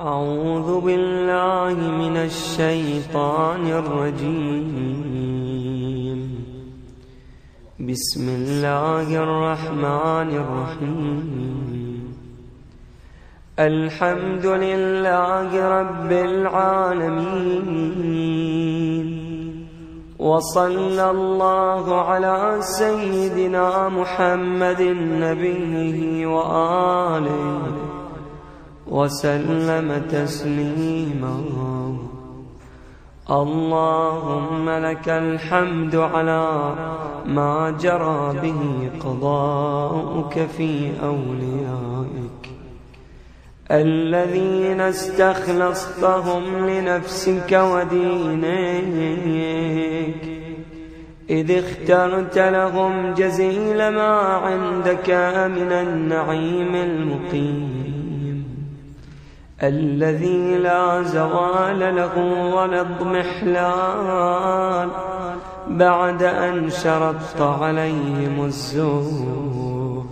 أعوذ بالله من الشيطان الرجيم. بسم الله الرحمن الرحيم. الحمد لله رب العالمين. وصلى الله على سيدنا محمد نبيه وآله. وسلم تسليما. اللهم لك الحمد على ما جرى به قضاؤك في أوليائك. الذين استخلصتهم لنفسك ودينك. إذ اخترت لهم جزيل ما عندك من النعيم المقيم. الذي لا زوال له ولا اضمحلال. بعد أن شرطت عليهم الزهد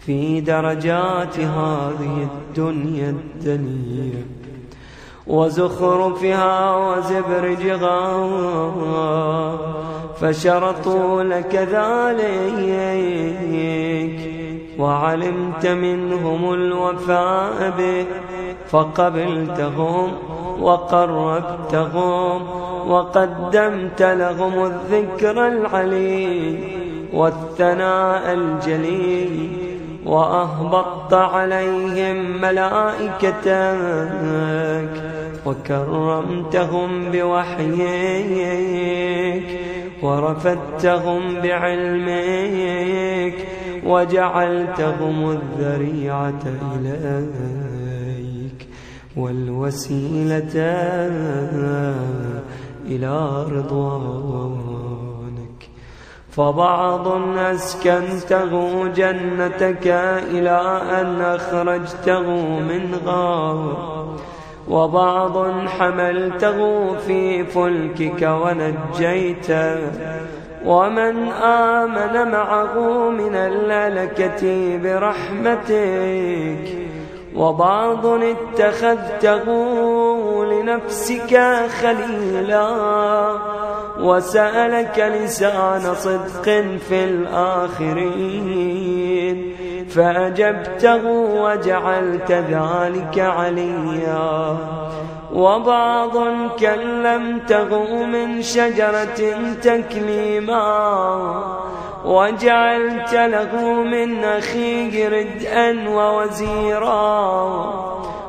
في درجات هذه الدنيا الدنيا وزخرفها وزبرجها فشرطوا لك ذلك وعلمت منهم الوفاء به. فقبلتهم وقربتهم وقدمت لهم الذكر العلي والثناء الجليل وأهبطت عليهم ملائكتك وكرمتهم بوحيك ورفدتهم بعلمك وجعلتهم الذريعة إليك والوسيلة إلى رضوانك. فبعض أسكنته جنتك إلى أن أخرجته من غار. وبعض حملته في فلكك ونجيته ومن آمن معه من الملكة برحمتك. وبعض اتخذته لنفسك خليلا وسألك لسان صدق في الآخرين فأجبته وجعلت ذلك عليا وبعض كلمته من شجرة تكليما وجعلت له من أخيه ردءا ووزيرا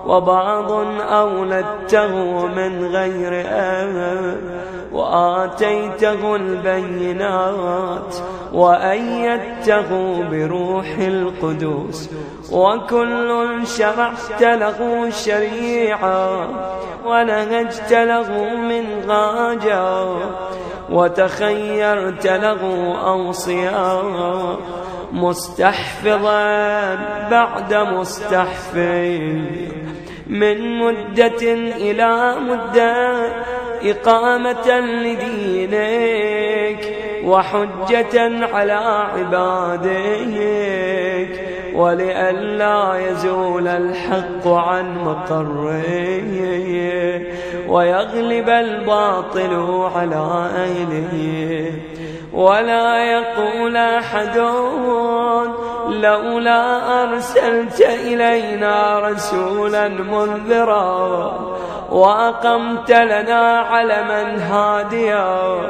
وبعض أولدته من غير أب وآتيته البينات وأيدته بروح القدوس وكل شرعت له شريعا ونهجت له من غاجا وتخيرت له أوصيا مستحفظا بعد مستحفظ من مدة إلى مدة إقامة لدينك وحجة على عبادك ولئلا يزول الحق عن مقره ويغلب الباطل على أهله. ولا يقول أحد لولا أرسلت إلينا رسولا منذرا وأقمت لنا علما هاديا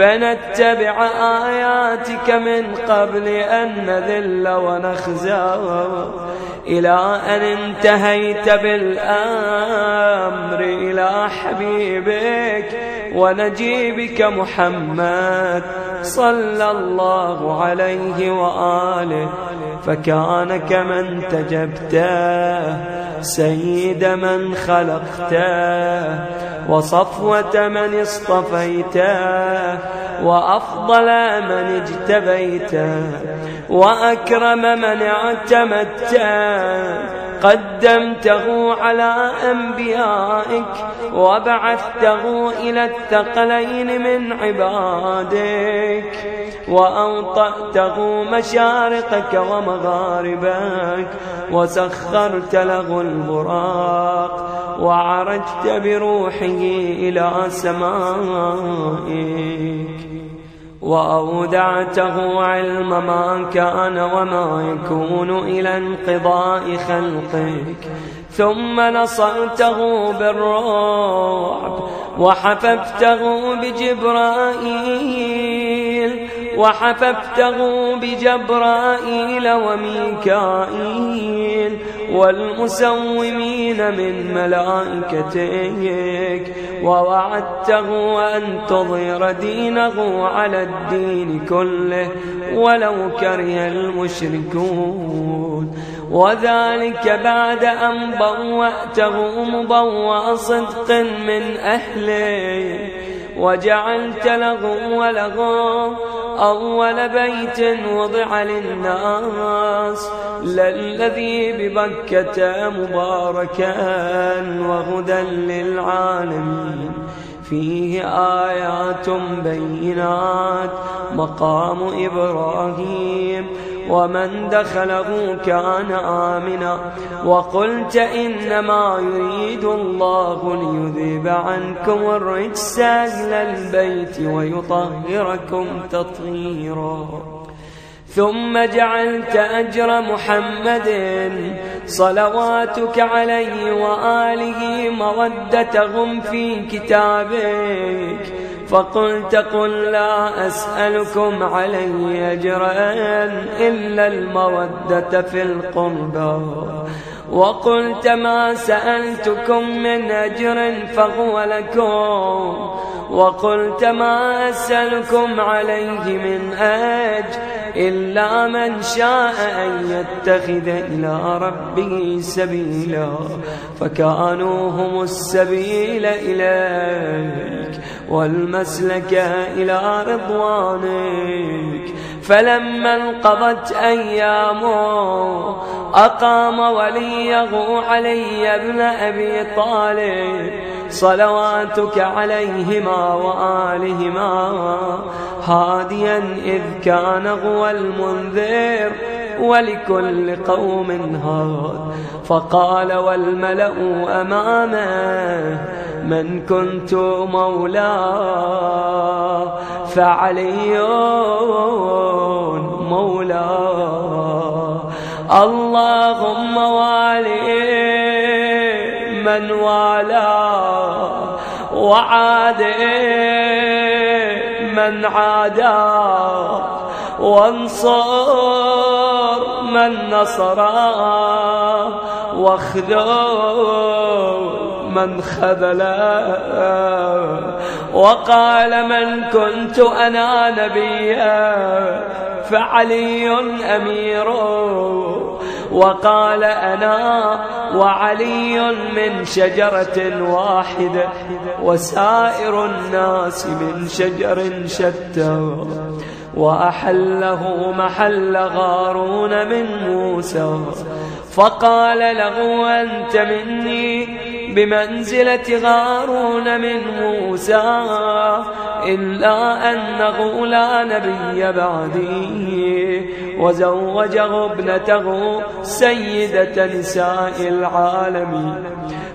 فنتبع آياتك من قبل أن نذل ونخزى إلى أن انتهيت بالأمر إلى حبيبك ونجيبك محمد صلى الله عليه وآله فكان كمن تجبته سيد من خلقته وصفوة من اصطفيته وأفضل من اجتبيته وأكرم من اعتمدته قدمته على أنبيائك وبعثته إلى الثقلين من عبادك. وأوطأته مشارقك ومغاربك وسخرت له البراق وعرجت بروحه إلى سمائك وأودعته علم ما كان وما يكون إلى انقضاء خلقك. ثم نصرته بالرعب وحففته بجبرائيل. وحففته بجبرائيل وميكائيل والمسومين من ملائكتك ووعدته أن تظهر دينه على الدين كله ولو كره المشركون. وذلك بعد أن بوأته مبوأ صدق من أهله. وجعلت له وله أول بيت وضع للناس للذي ببكة مباركا وهدى للعالمين. فيه آيات بينات. مقام إبراهيم. ومن دخله كان آمنا. وقلت إنما يريد الله ليذيب عنكم الرجس أهل البيت ويطهركم تطهيرا. ثم جعلت أجر محمد صلواتك عليه وآله مودتهم في كتابك. فقلت قل لا أسألكم علي أجرا إلا المودة في القربى وقلت ما سألتكم من أجر فهو لكم. وقلت ما أسألكم عليه من أجر إلا من شاء أن يتخذ إلى ربه سبيلا. فكانوا هم السبيل إليك. والمسلك إلى رضوانك. فلما انقضت أيامه أقام وليه علي ابن أبي طالب. صلواتك عليهما وآلهما هاديا إذ كان هو المنذر. ولكل قوم هاد. فقال والملأ أمامه من كنت مولاه فعلي مولاه اللهم والي من والاه وعادي من عاداه. وانصر من نصره واخذل من خذله وقال من كنت أنا نبيا فعلي أمير. وقال أنا وعلي من شجرة واحدة وسائر الناس من شجر شتى. وأحله محل غارون من موسى. فقال له أنت مني بمنزلة غارون من موسى إلا أنه لا نبي بعدي. وزوجه ابنته سيدة نساء العالمين.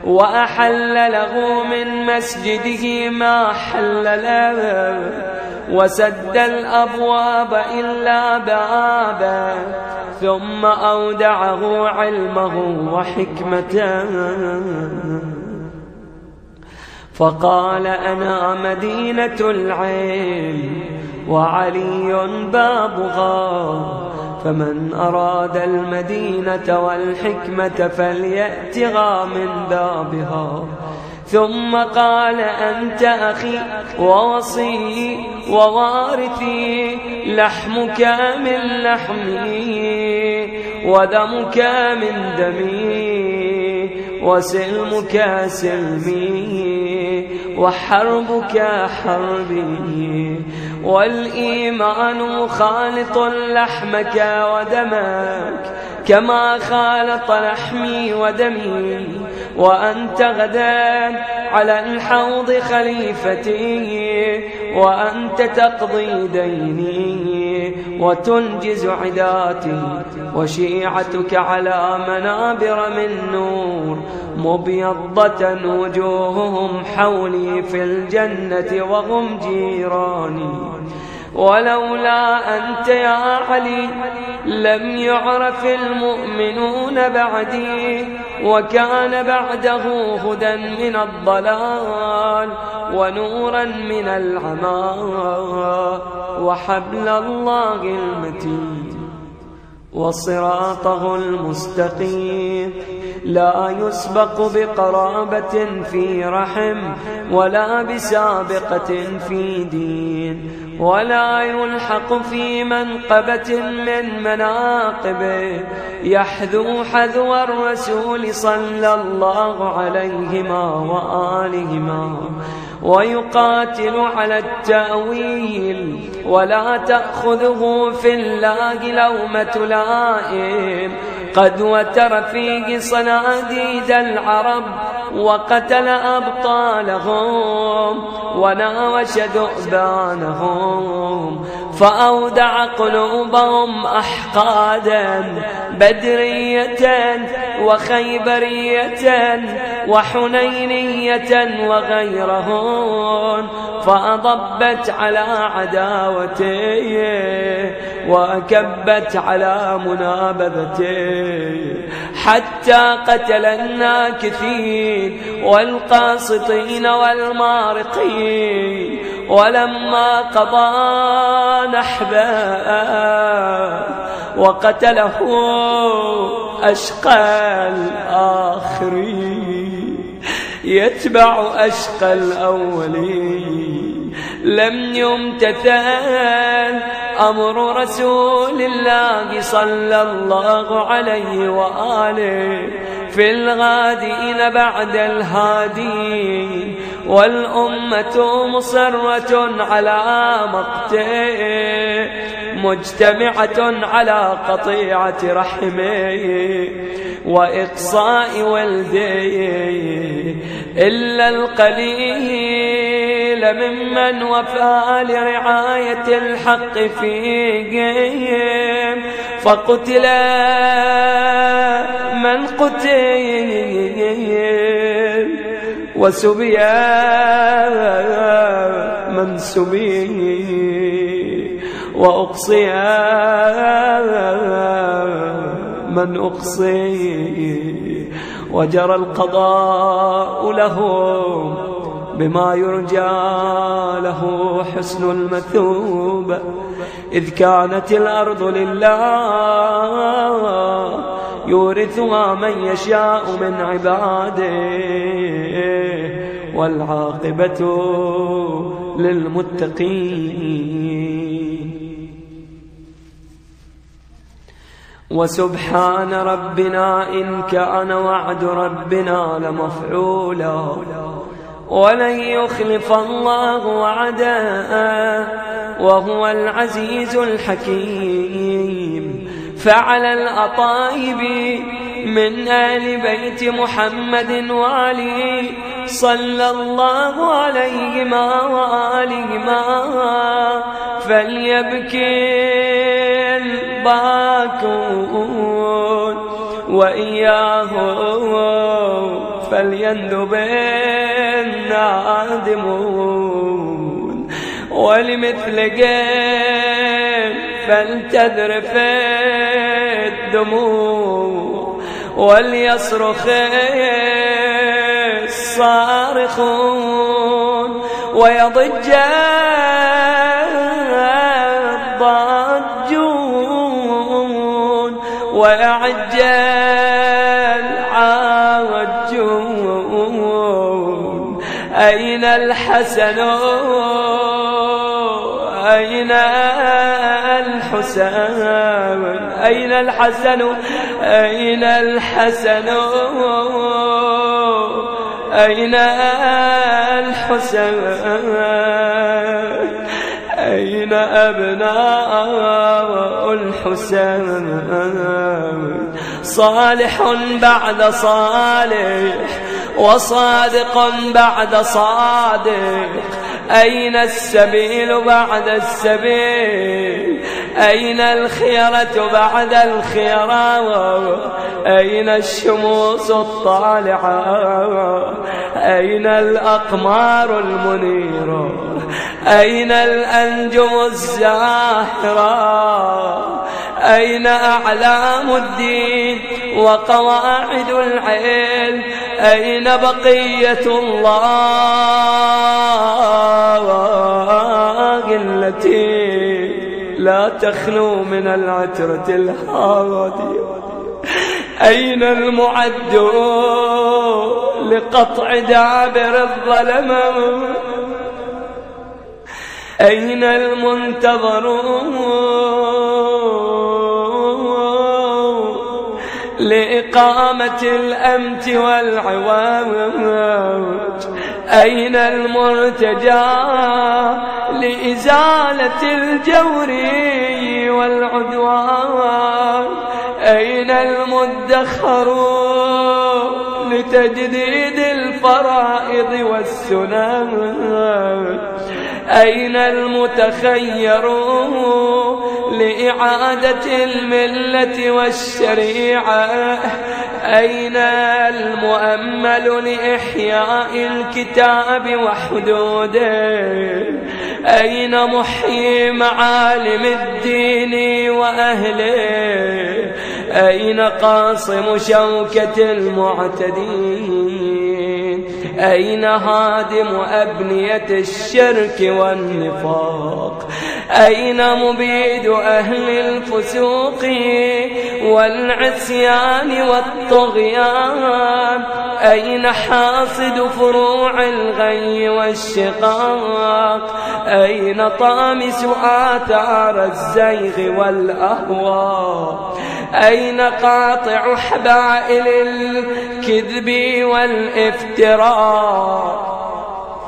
وأحل له من مسجده ما حل له وسد الأبواب إلا بآبا ثم أودعه علمه وحكمته. فقال أنا مدينة العلم وعلي بابها فمن أراد المدينة والحكمة فليأتها من بابها. ثم قال أنت أخي ووصي ووارثي لحمك من لحمي ودمك من دمي وسلمك سلمي. وحربك حربي. والإيمان خالط لحمك ودمك كما خالط لحمي ودمي. وأنت غدا على الحوض خليفتي وأنت تقضي ديني وتنجز عداتي وشيعتك على منابر من نور مبيضة وجوههم حولي في الجنة وهم جيراني. ولولا أنت يا علي لم يعرف المؤمنون بعدي وكان بعده هدى من الضلال ونورا من العمى وحبل الله المتين. وصراطه المستقيم. لا يسبق بقرابة في رحم ولا بسابقة في دين. ولا يلحق في منقبة من مناقبه يحذو حذو الرسول صلى الله عليهما وآلهما. ويقاتل على التأويل ولا تأخذه في الله لومة لائم. قد وتر فيه صناديد العرب وقتل أبطالهم وناوش ذؤبانهم فأودع قلوبهم أحقادا بدرية وخيبرية وحنينية وغيرهن فأضبت على عداوته وأكبت على منابذته. حتى قتل الناكثين والقاسطين والمارقين ولما قضى نحبا وقتله أشقى الآخرين. يتبع أشقى الأولين. لم يمتثل أمر رسول الله صلى الله عليه وآله في الغادين بعد الهادين والأمة مصرة على مقته مجتمعة على قطيعة رحمه وإقصاء ولديه إلا القليل ممن وفى لرعاية الحق فيهم. فقتل من قتل وسبي من سبي وأقصي من أقصي. وجرى القضاء لهم بما يرجى له حسن المثوبة إذ كانت الأرض لله يورثها من يشاء من عباده والعاقبة للمتقين. وسبحان ربنا إن كان وعد ربنا لمفعولا. ولن يخلف الله وعدا وهو العزيز الحكيم. فعلى الأطايب من آل بيت محمد وعلي صلى الله عليهما وآلهما فليبكي الباكون وإياه فليندب النادمون ولمثل قيل فلتذرف الدموع وليصرخ الصارخون. ويضج الضاجون ويعج أين الحسن؟ أين الحسن؟ أين الحسن؟ أين الحسن؟ أين الحسن؟ أين أبناء الحسن؟ صالح بعد صالح. وصادق بعد صادق. أين السبيل بعد السبيل؟ أين الخيرة بعد الخيرة؟ أين الشموس الطالعة؟ أين الأقمار المنيرة؟ أين الأنجم الزاهرة؟ أين أعلام الدين وقواعد العلم؟ أين بقية الله التي لا تخلو من العترة الهادية؟ أين المعد لقطع دابر الظلم؟ أين المنتظرون لإقامة الأمت والعواج. أين المرتجى لإزالة الجور والعدوان؟ أين المدخر لتجديد الفرائض والسنن أين المتخير؟ لإعادة الملة والشريعة. أين المؤمل لإحياء الكتاب وحدوده؟ أين محيي معالم الدين وأهله؟ أين قاصم شوكة المعتدين؟ أين هادم أبنية الشرك والنفاق؟ أين مبيد أهل الفسوق والعصيان والطغيان؟ أين حاصد فروع الغي والشقاق؟ أين طامس آثار الزيغ والأهواء؟ أين قاطع حبائل الكذب والإفتراء؟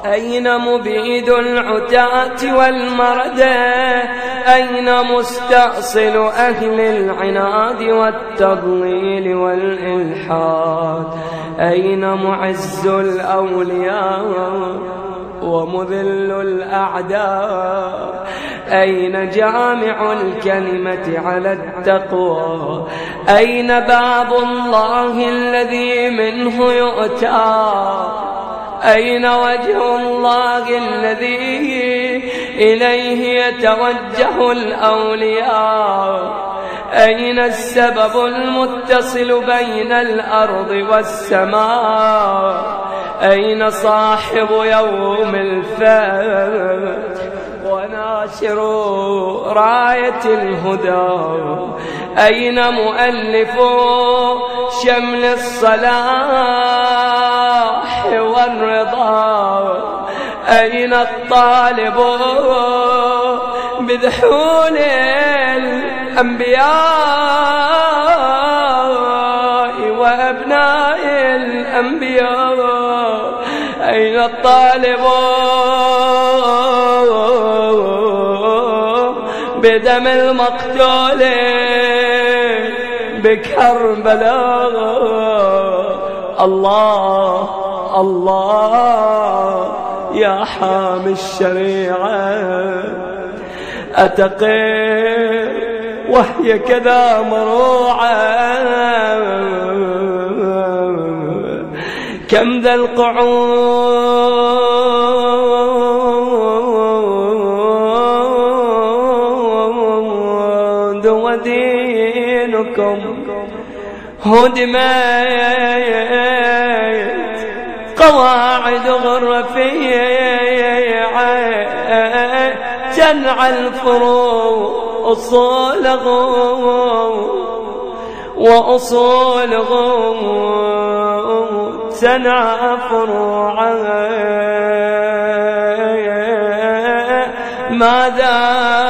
أين مبيد العتاة والمردى أين مستأصل أهل العناد والتضليل والإلحاد؟ أين معز الأولياء ومذل الأعداء؟ أين جامع الكلمة على التقوى؟ أين باب الله الذي منه يؤتى؟ أين وجه الله الذي إليه يتوجه الأولياء؟ أين السبب المتصل بين الأرض والسماء؟ أين صاحب يوم الفات وناشر راية الهدى. أين مؤلف شمل الصلاح والرضا؟ أين الطالب بذحول الأنبياء وأبناء الأنبياء؟ أين الطالب بدم المقتول بكربلاء الله الله يا حامي الشريعة. أتقي وهي كذا مروعة. كم ذا القعود ودينكم. هدمت قواعد غرفية. جنع الفروع أصولهم وأصولهم سنع فروعها ماذا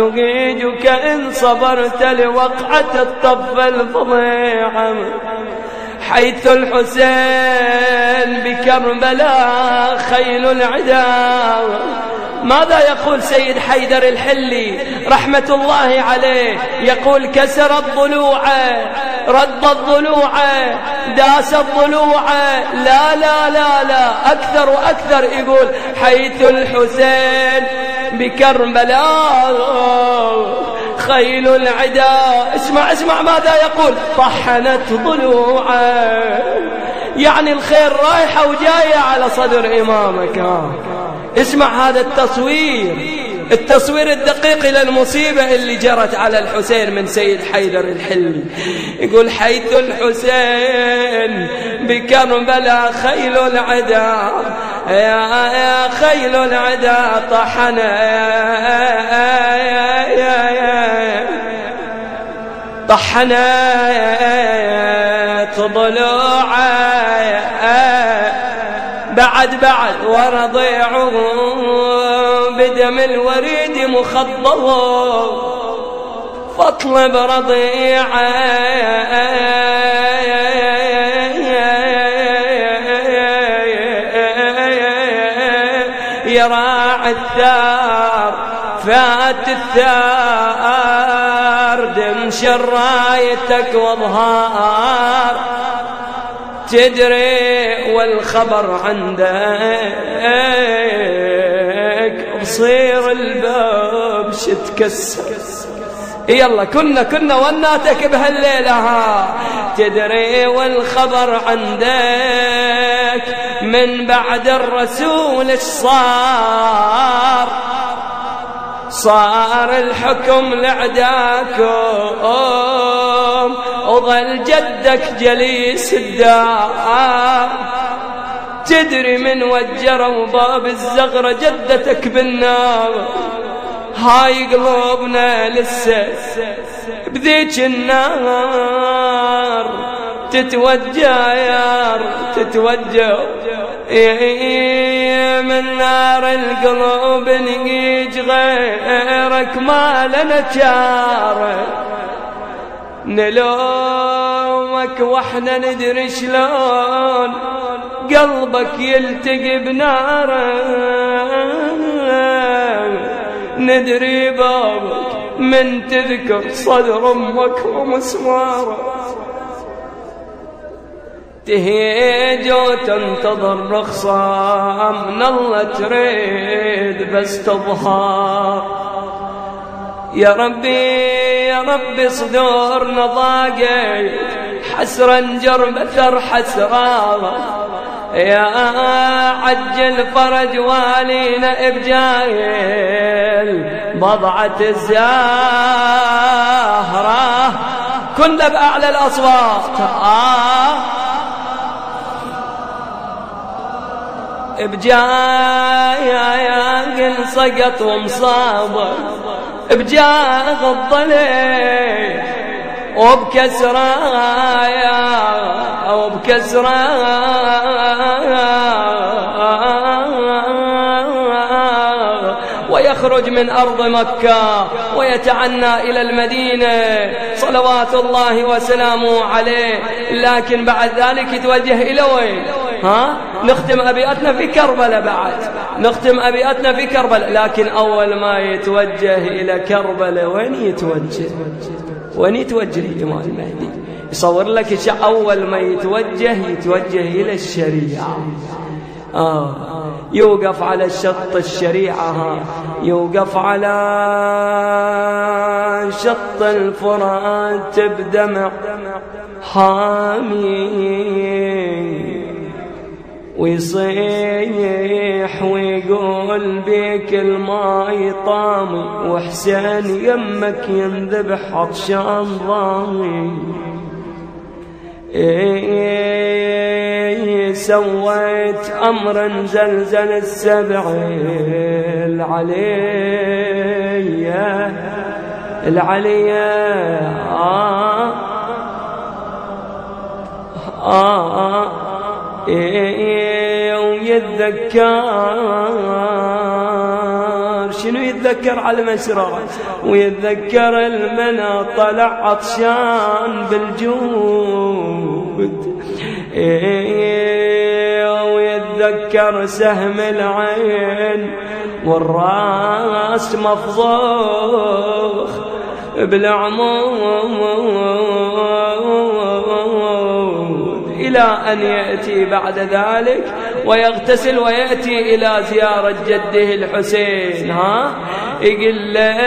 يقيدك إن صبرت لوقعة الطف الفظيعة حيث الحسين بكربلاء خيل العداوة ماذا يقول سيد حيدر الحلي رحمة الله عليه؟ يقول كسر الضلوع رد الضلوع داس الضلوع. لا لا لا لا أكثر وأكثر يقول حيث الحسين بكربلاء خيل العدا اسمع اسمع ماذا يقول. طحنت ضلوعه يعني الخير رايحة وجاية على صدر إمامك. اسمع هذا التصوير. التصوير الدقيق إلى المصيبة اللي جرت على الحسين من سيد حيدر الحلي يقول حيث الحسين بكربلاء خيل العدا يا يا خيل العدا طحن طحنت ضلوعه بعد بعد ورضيعه. بدم الوريد مخضب فاطلب رضيعه يراعي الثار فات الثار. دم شرايتك وأظهار. تدري والخبر عندك بصير الباب شتكسر يلا كنا كنا وناتك بهالليلة ها. تدري والخبر عندك من بعد الرسول إيش صار؟ صار الحكم لعداكم وظل جدك جليس الدار. تدري من وجروا باب الزغرة جدتك بالنار. هاي قلوبنا لسه بذيك النار. تتوجه يار تتوجه. من نار القلوب نجيج غيرك ما لنا شار نلومك وإحنا ندري شلون قلبك يلتقي بناره. ندري بابك من تذكر صدر أمك ومسماره تهيج وتنتظر رخصة من الله تريد بس تظهر. يا ربي يا ربي صدورنا ضاقت حسرا جرب ثر حسرا يا عجل فرج والينا بجايل بضعة الزهرة كنا بأعلى الأصوات. آه بجايا قل سقط ومصابة بجاه الضليل وبكسرايا وبكسرايا. ويخرج من أرض مكة ويتعنى إلى المدينة. صلوات الله وسلامه عليه. لكن بعد ذلك يتوجه إلى وين؟ ها؟ نختم أبياتنا في كربلاء بعد. نختم أبياتنا في كربلاء. لكن أول ما يتوجه إلى كربلاء وين يتوجه؟ وين يتوجه الإمام المهدي يصور لك أول ما يتوجه يتوجه إلى الشريعة. آه. يوقف على الشط الشريعة. يوقف على شط الفرات بدمع حامي ويصيح ويقول بيك الماي طامي وحسين يمك ينذبح عطشان ضامي. إيه سويت أمرا زلزل السبع العليا. العليا. آه آه, آه. إيه ويتذكر شنو يتذكر على مسرى ويتذكر المنى طلع عطشان بالجود. ويتذكر سهم العين والراس مفضوخ بالعمود إلى أن يأتي بعد ذلك ويغتسل ويأتي إلى زيارة جده الحسين ها؟ يقول له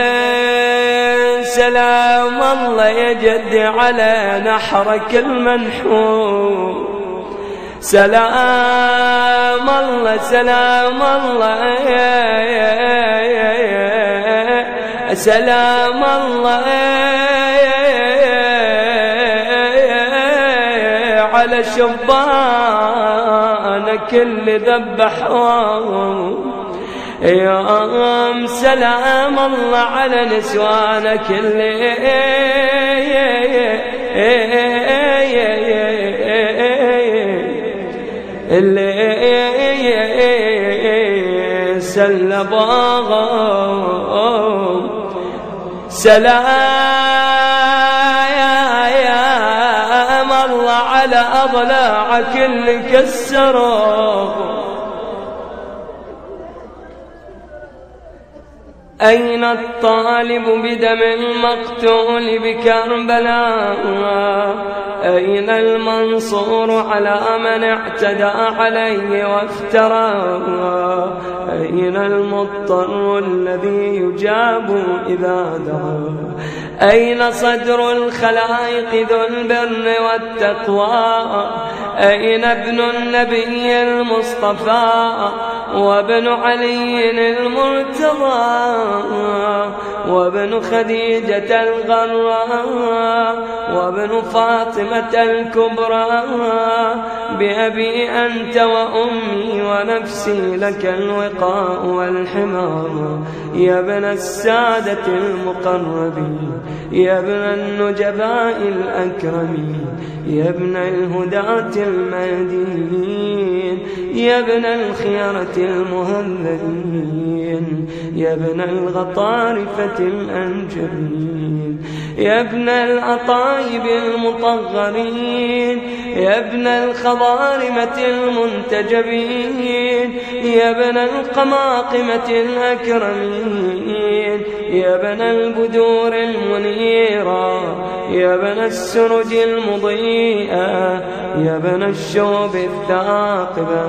سلام الله يا جدي على نحرك المنحور سلام الله سلام الله يا يا يا سلام الله. على شبانك اللي يا سلام الله على نسوانك اللي اللي سلباهم سلام. على أضلاعك اللي كسروا. أين الطالب بدم المقتول بكربلاء؟ أين المنصور على من اعتدى عليه وافترى أين المضطر الذي يجاب إذا دعا أين صدر الخلائق ذو البر والتقوى؟ أين ابن النبي المصطفى؟ وابن علي المرتضى وابن خديجة الغراء وابن فاطمة الكبرى بأبي أنت وأمي ونفسي لك الوقاء والحمار يا ابن السادة المقربين يا ابن النجباء الأكرمين يا ابن الهداة المهديين يا ابن الخيرة المهذبين يا ابن الغطارفة الأنجبين يا ابن الأطايب المطغرين يا ابن الخضارمة المنتجبين يا ابن القماقمة الأكرمين يا ابن البدور المنيرة يا ابن السرج المضيئة يا ابن الشوب الثاقبة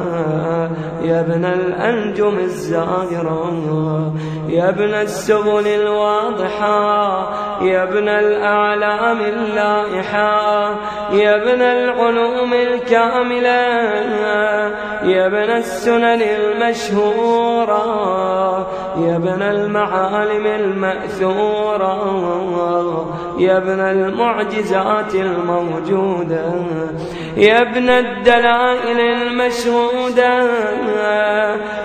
يا ابن الأنجم الزاهرة يا ابن السبل الواضحة يا ابن الأعلام اللائحة يا ابن العلوم الكاملة يا ابن السنن المشهورة يا ابن المعالم المأثورة يا ابن المعجزات الموجودة. يا ابن الدلائل المشهودة.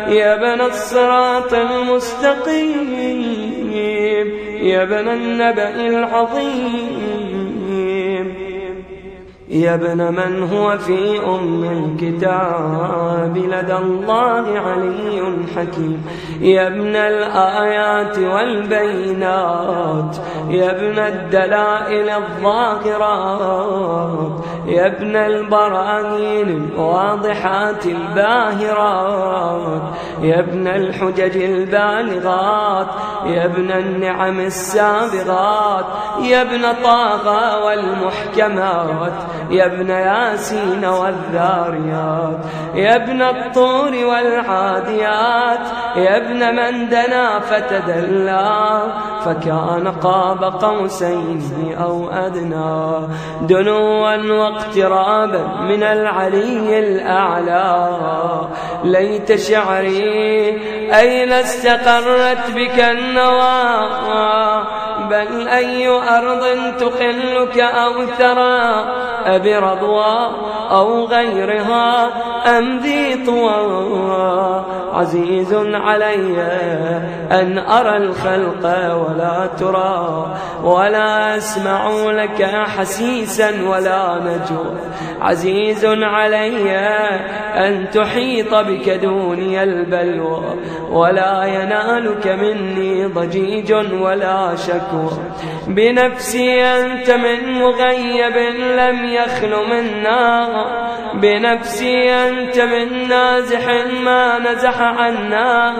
يا ابن الصراط المستقيم. يا ابن النبأ العظيم. يا ابن من هو في أم الكتاب لدى الله علي حكيم. يا ابن الآيات والبينات. يا ابن الدلائل الظاهرات. يا ابن البراهين الواضحات الباهرات. يا ابن الحجج البالغات. يا ابن النعم السابغات. يا ابن طه والمحكمات. يا ابن ياسين والذاريات يا ابن الطور والعاديات يا ابن من دنا فتدلى فكان قاب قوسين أو أدنى. دنوا واقترابا من العلي الأعلى. ليت شعري أين استقرت بك النوى؟ بل أي أرض تقلك أو ثرى أبرضوى أو غيرها أم ذي طوى. عزيز علي أن أرى الخلق ولا ترى ولا أسمع لك حسيسا ولا نجوى. عزيز علي أن تحيط بك دوني البلوى ولا ينالك مني ضجيج ولا شكوى. بنفسي أنت من مغيب لم يخل منا. بنفسي أنت من نازح ما نزح عنا.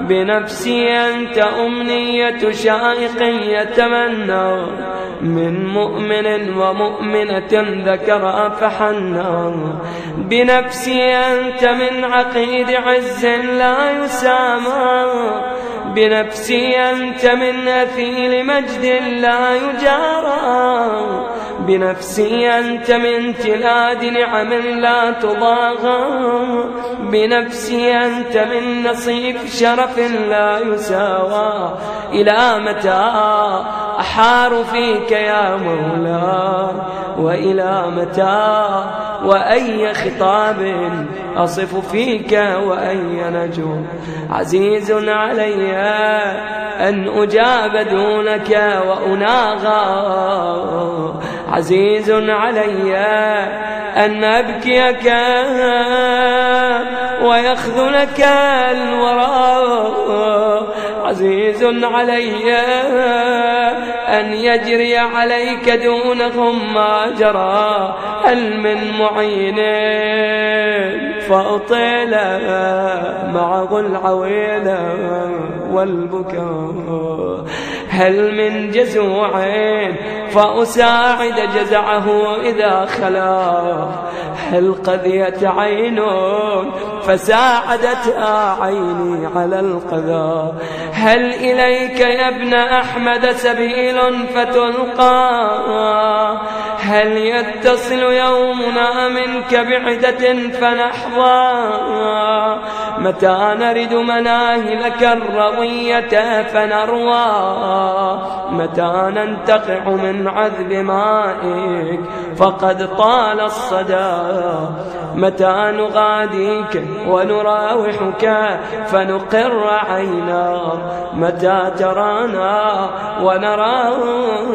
بنفسي أنت أمنية شائق يتمنى. من مؤمن ومؤمنة ذكر فحنا. بنفسي أنت من عقيد عز لا يسامى. بنفسي أنت من أثيل مجد لا يجارى. بنفسي أنت من تلاد نعم لا تضاغى. بنفسي أنت من نصيف شرف لا يساوى. إلى متى أحار فيك يا مولاي وإلى متى وأي خطاب أصف فيك وأي نجوم عزيز علي أن أجاب دونك وأناغى عزيز علي أن أبكيك ويخذلك الوراء عزيز علي أن يجري عليك دونهم ما جرى هل من معين؟ فأطيل معه العويل والبكاء. هل من جزوع فأساعد جزعه إذا خلا. هل قذيت عين فساعدتها عيني على القذى هل إليك يا ابن أحمد سبيل فتلقى. هل يتصل يومنا منك بعدة فنحظى متى نرد مناهلك الروية فنروى متى ننتقع من عذب مائك فقد طال الصدى متى نغاديك ونراوحك فنقر عينا متى ترانا ونراك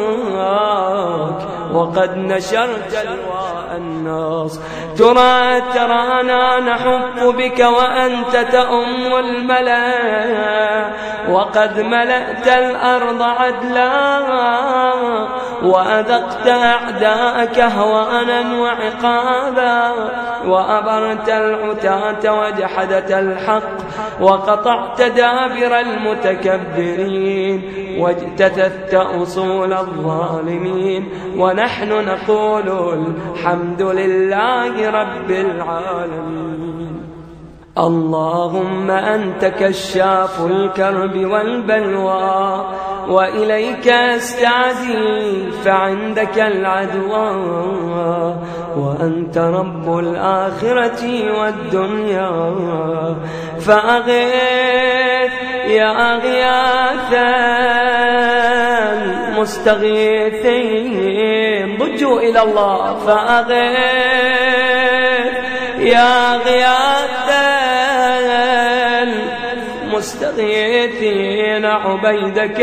وقد نشرت لواء الناس. ترى ترانا نحب بك وأنت تأم الملأ. وقد ملأت الأرض عدلا وأذقت أعداءك هوانا وعقابا. وأبرت العتاة وجحدت الحق وقطعت دابر المتكبرين واجتثت أصول الظالمين ونحن نقول الحمد لله رب العالمين. اللهم أنت كشاف الكرب والبلوى. وإليك أستعدي فعندك العدوى وأنت رب الآخرة والدنيا. فأغيث يا غياث المستغيثين ضجوا إلى الله. فأغيث يا غياث المستغيثين عبيدك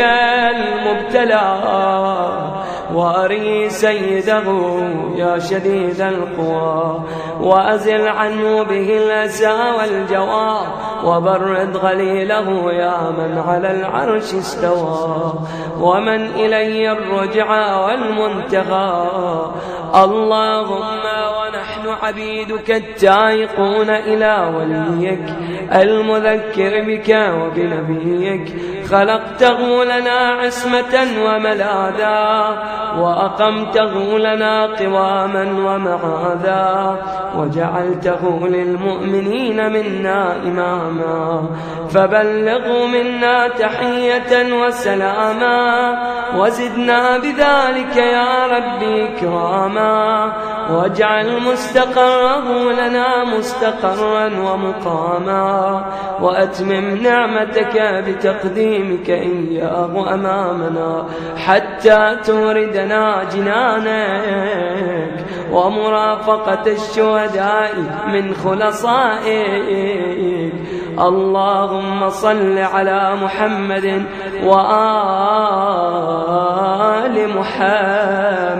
المبتلى. وأري سيده يا شديد القوى. وأزل عنه به الأسى والجوى. وبرد غليله يا من على العرش استوى. ومن إلي الرجعى والمنتهى. اللهم ونحن عبيدك التائقون إلى وليك المذكر بك وبنبيك خلقته لنا عصمة وملاذا وأقمته لنا قواما ومعاذا وجعلته للمؤمنين منا إماما. فبلغوا منا تحية وسلاما وزدنا بذلك يا ربي كراما واجعل مستقره لنا مستقرا ومقاما وأتمم نعمتك بتقديمك إياه أمامنا حتى توردنا جنانك ومرافقة الشهداء من خلصائك. اللهم صل على محمد وآل محمد.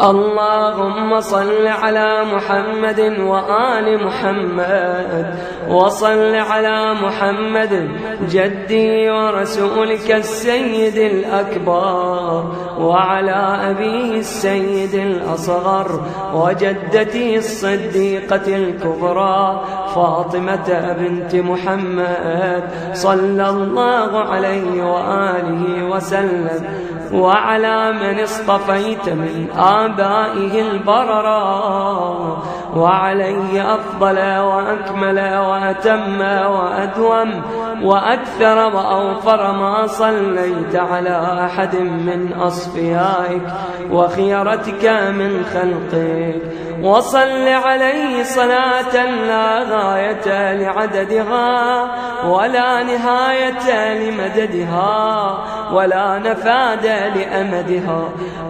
اللهم صل على محمد وآل محمد وصل على محمد جدي ورسولك السيد الأكبر وعلى أبيه السيد الأصغر وجدتي الصديقة الكبرى فاطمة بنت محمد صلى الله عليه وآله وسلم وعلى من اصطفيت من آبائه البررا وعليه أفضل وأكمل وأتم وأدوم وأكثر وأوفر ما صليت على أحد من أصفيائك وخيرتك من خلقك وصل عليه صلاة لا غاية لعددها ولا نهاية لمددها ولا نفاد لأمدها.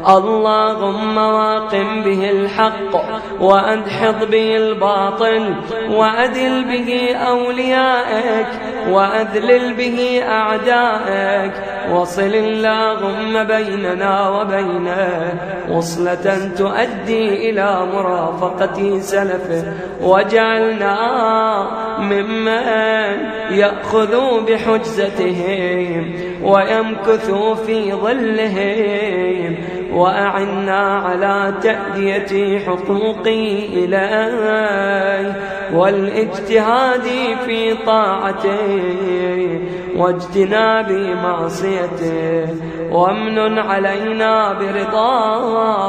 اللهم واقم به الحق وأدحض به الباطل وأدل به أوليائك وأذلل به أعدائك. وصل اللهم بيننا وبينه وصلة تؤدي إلى مرافقة سلفه وجعلنا ممن يأخذوا بحجزتهم ويمكثوا في ظلهم وأعنا على تأدية حقوقي إلي والإجتهاد في طاعته واجتناب معصيته وامن علينا برضاه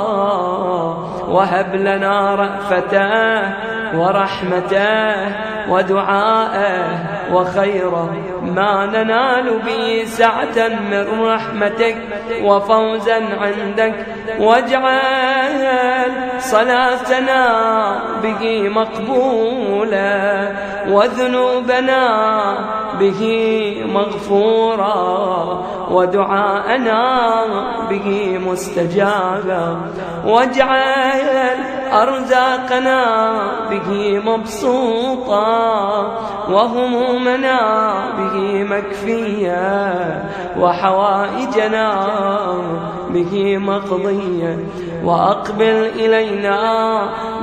وهب لنا رأفته ورحمته ودعاءه وخيره ما ننال به سعة من رحمتك وفوزا عندك واجعل صلاتنا به مقبولة وذنوبنا به مغفورا ودعاءنا به مستجابا واجعل أرزاقنا به مبسوطا وهمومنا به مكفيا وحوائجنا به مقضيا وأقبل إلينا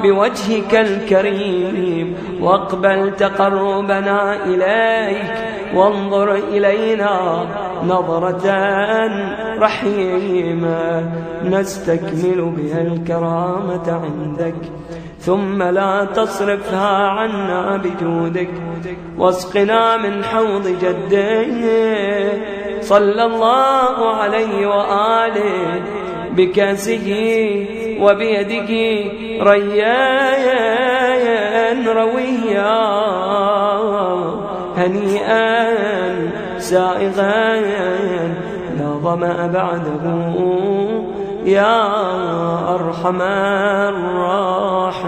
بوجهك الكريم واقبل تقربنا إليك وانظر إلينا نظرة رحيمة نستكمل بها الكرامة عندك ثم لا تصرفها عنا بجودك. واسقنا من حوض جده صلى الله عليه وآله بكأسه وبيدك ريان رويا. هنيئا سائغا لا ظمأ بعده. يا أرحم الراحمين.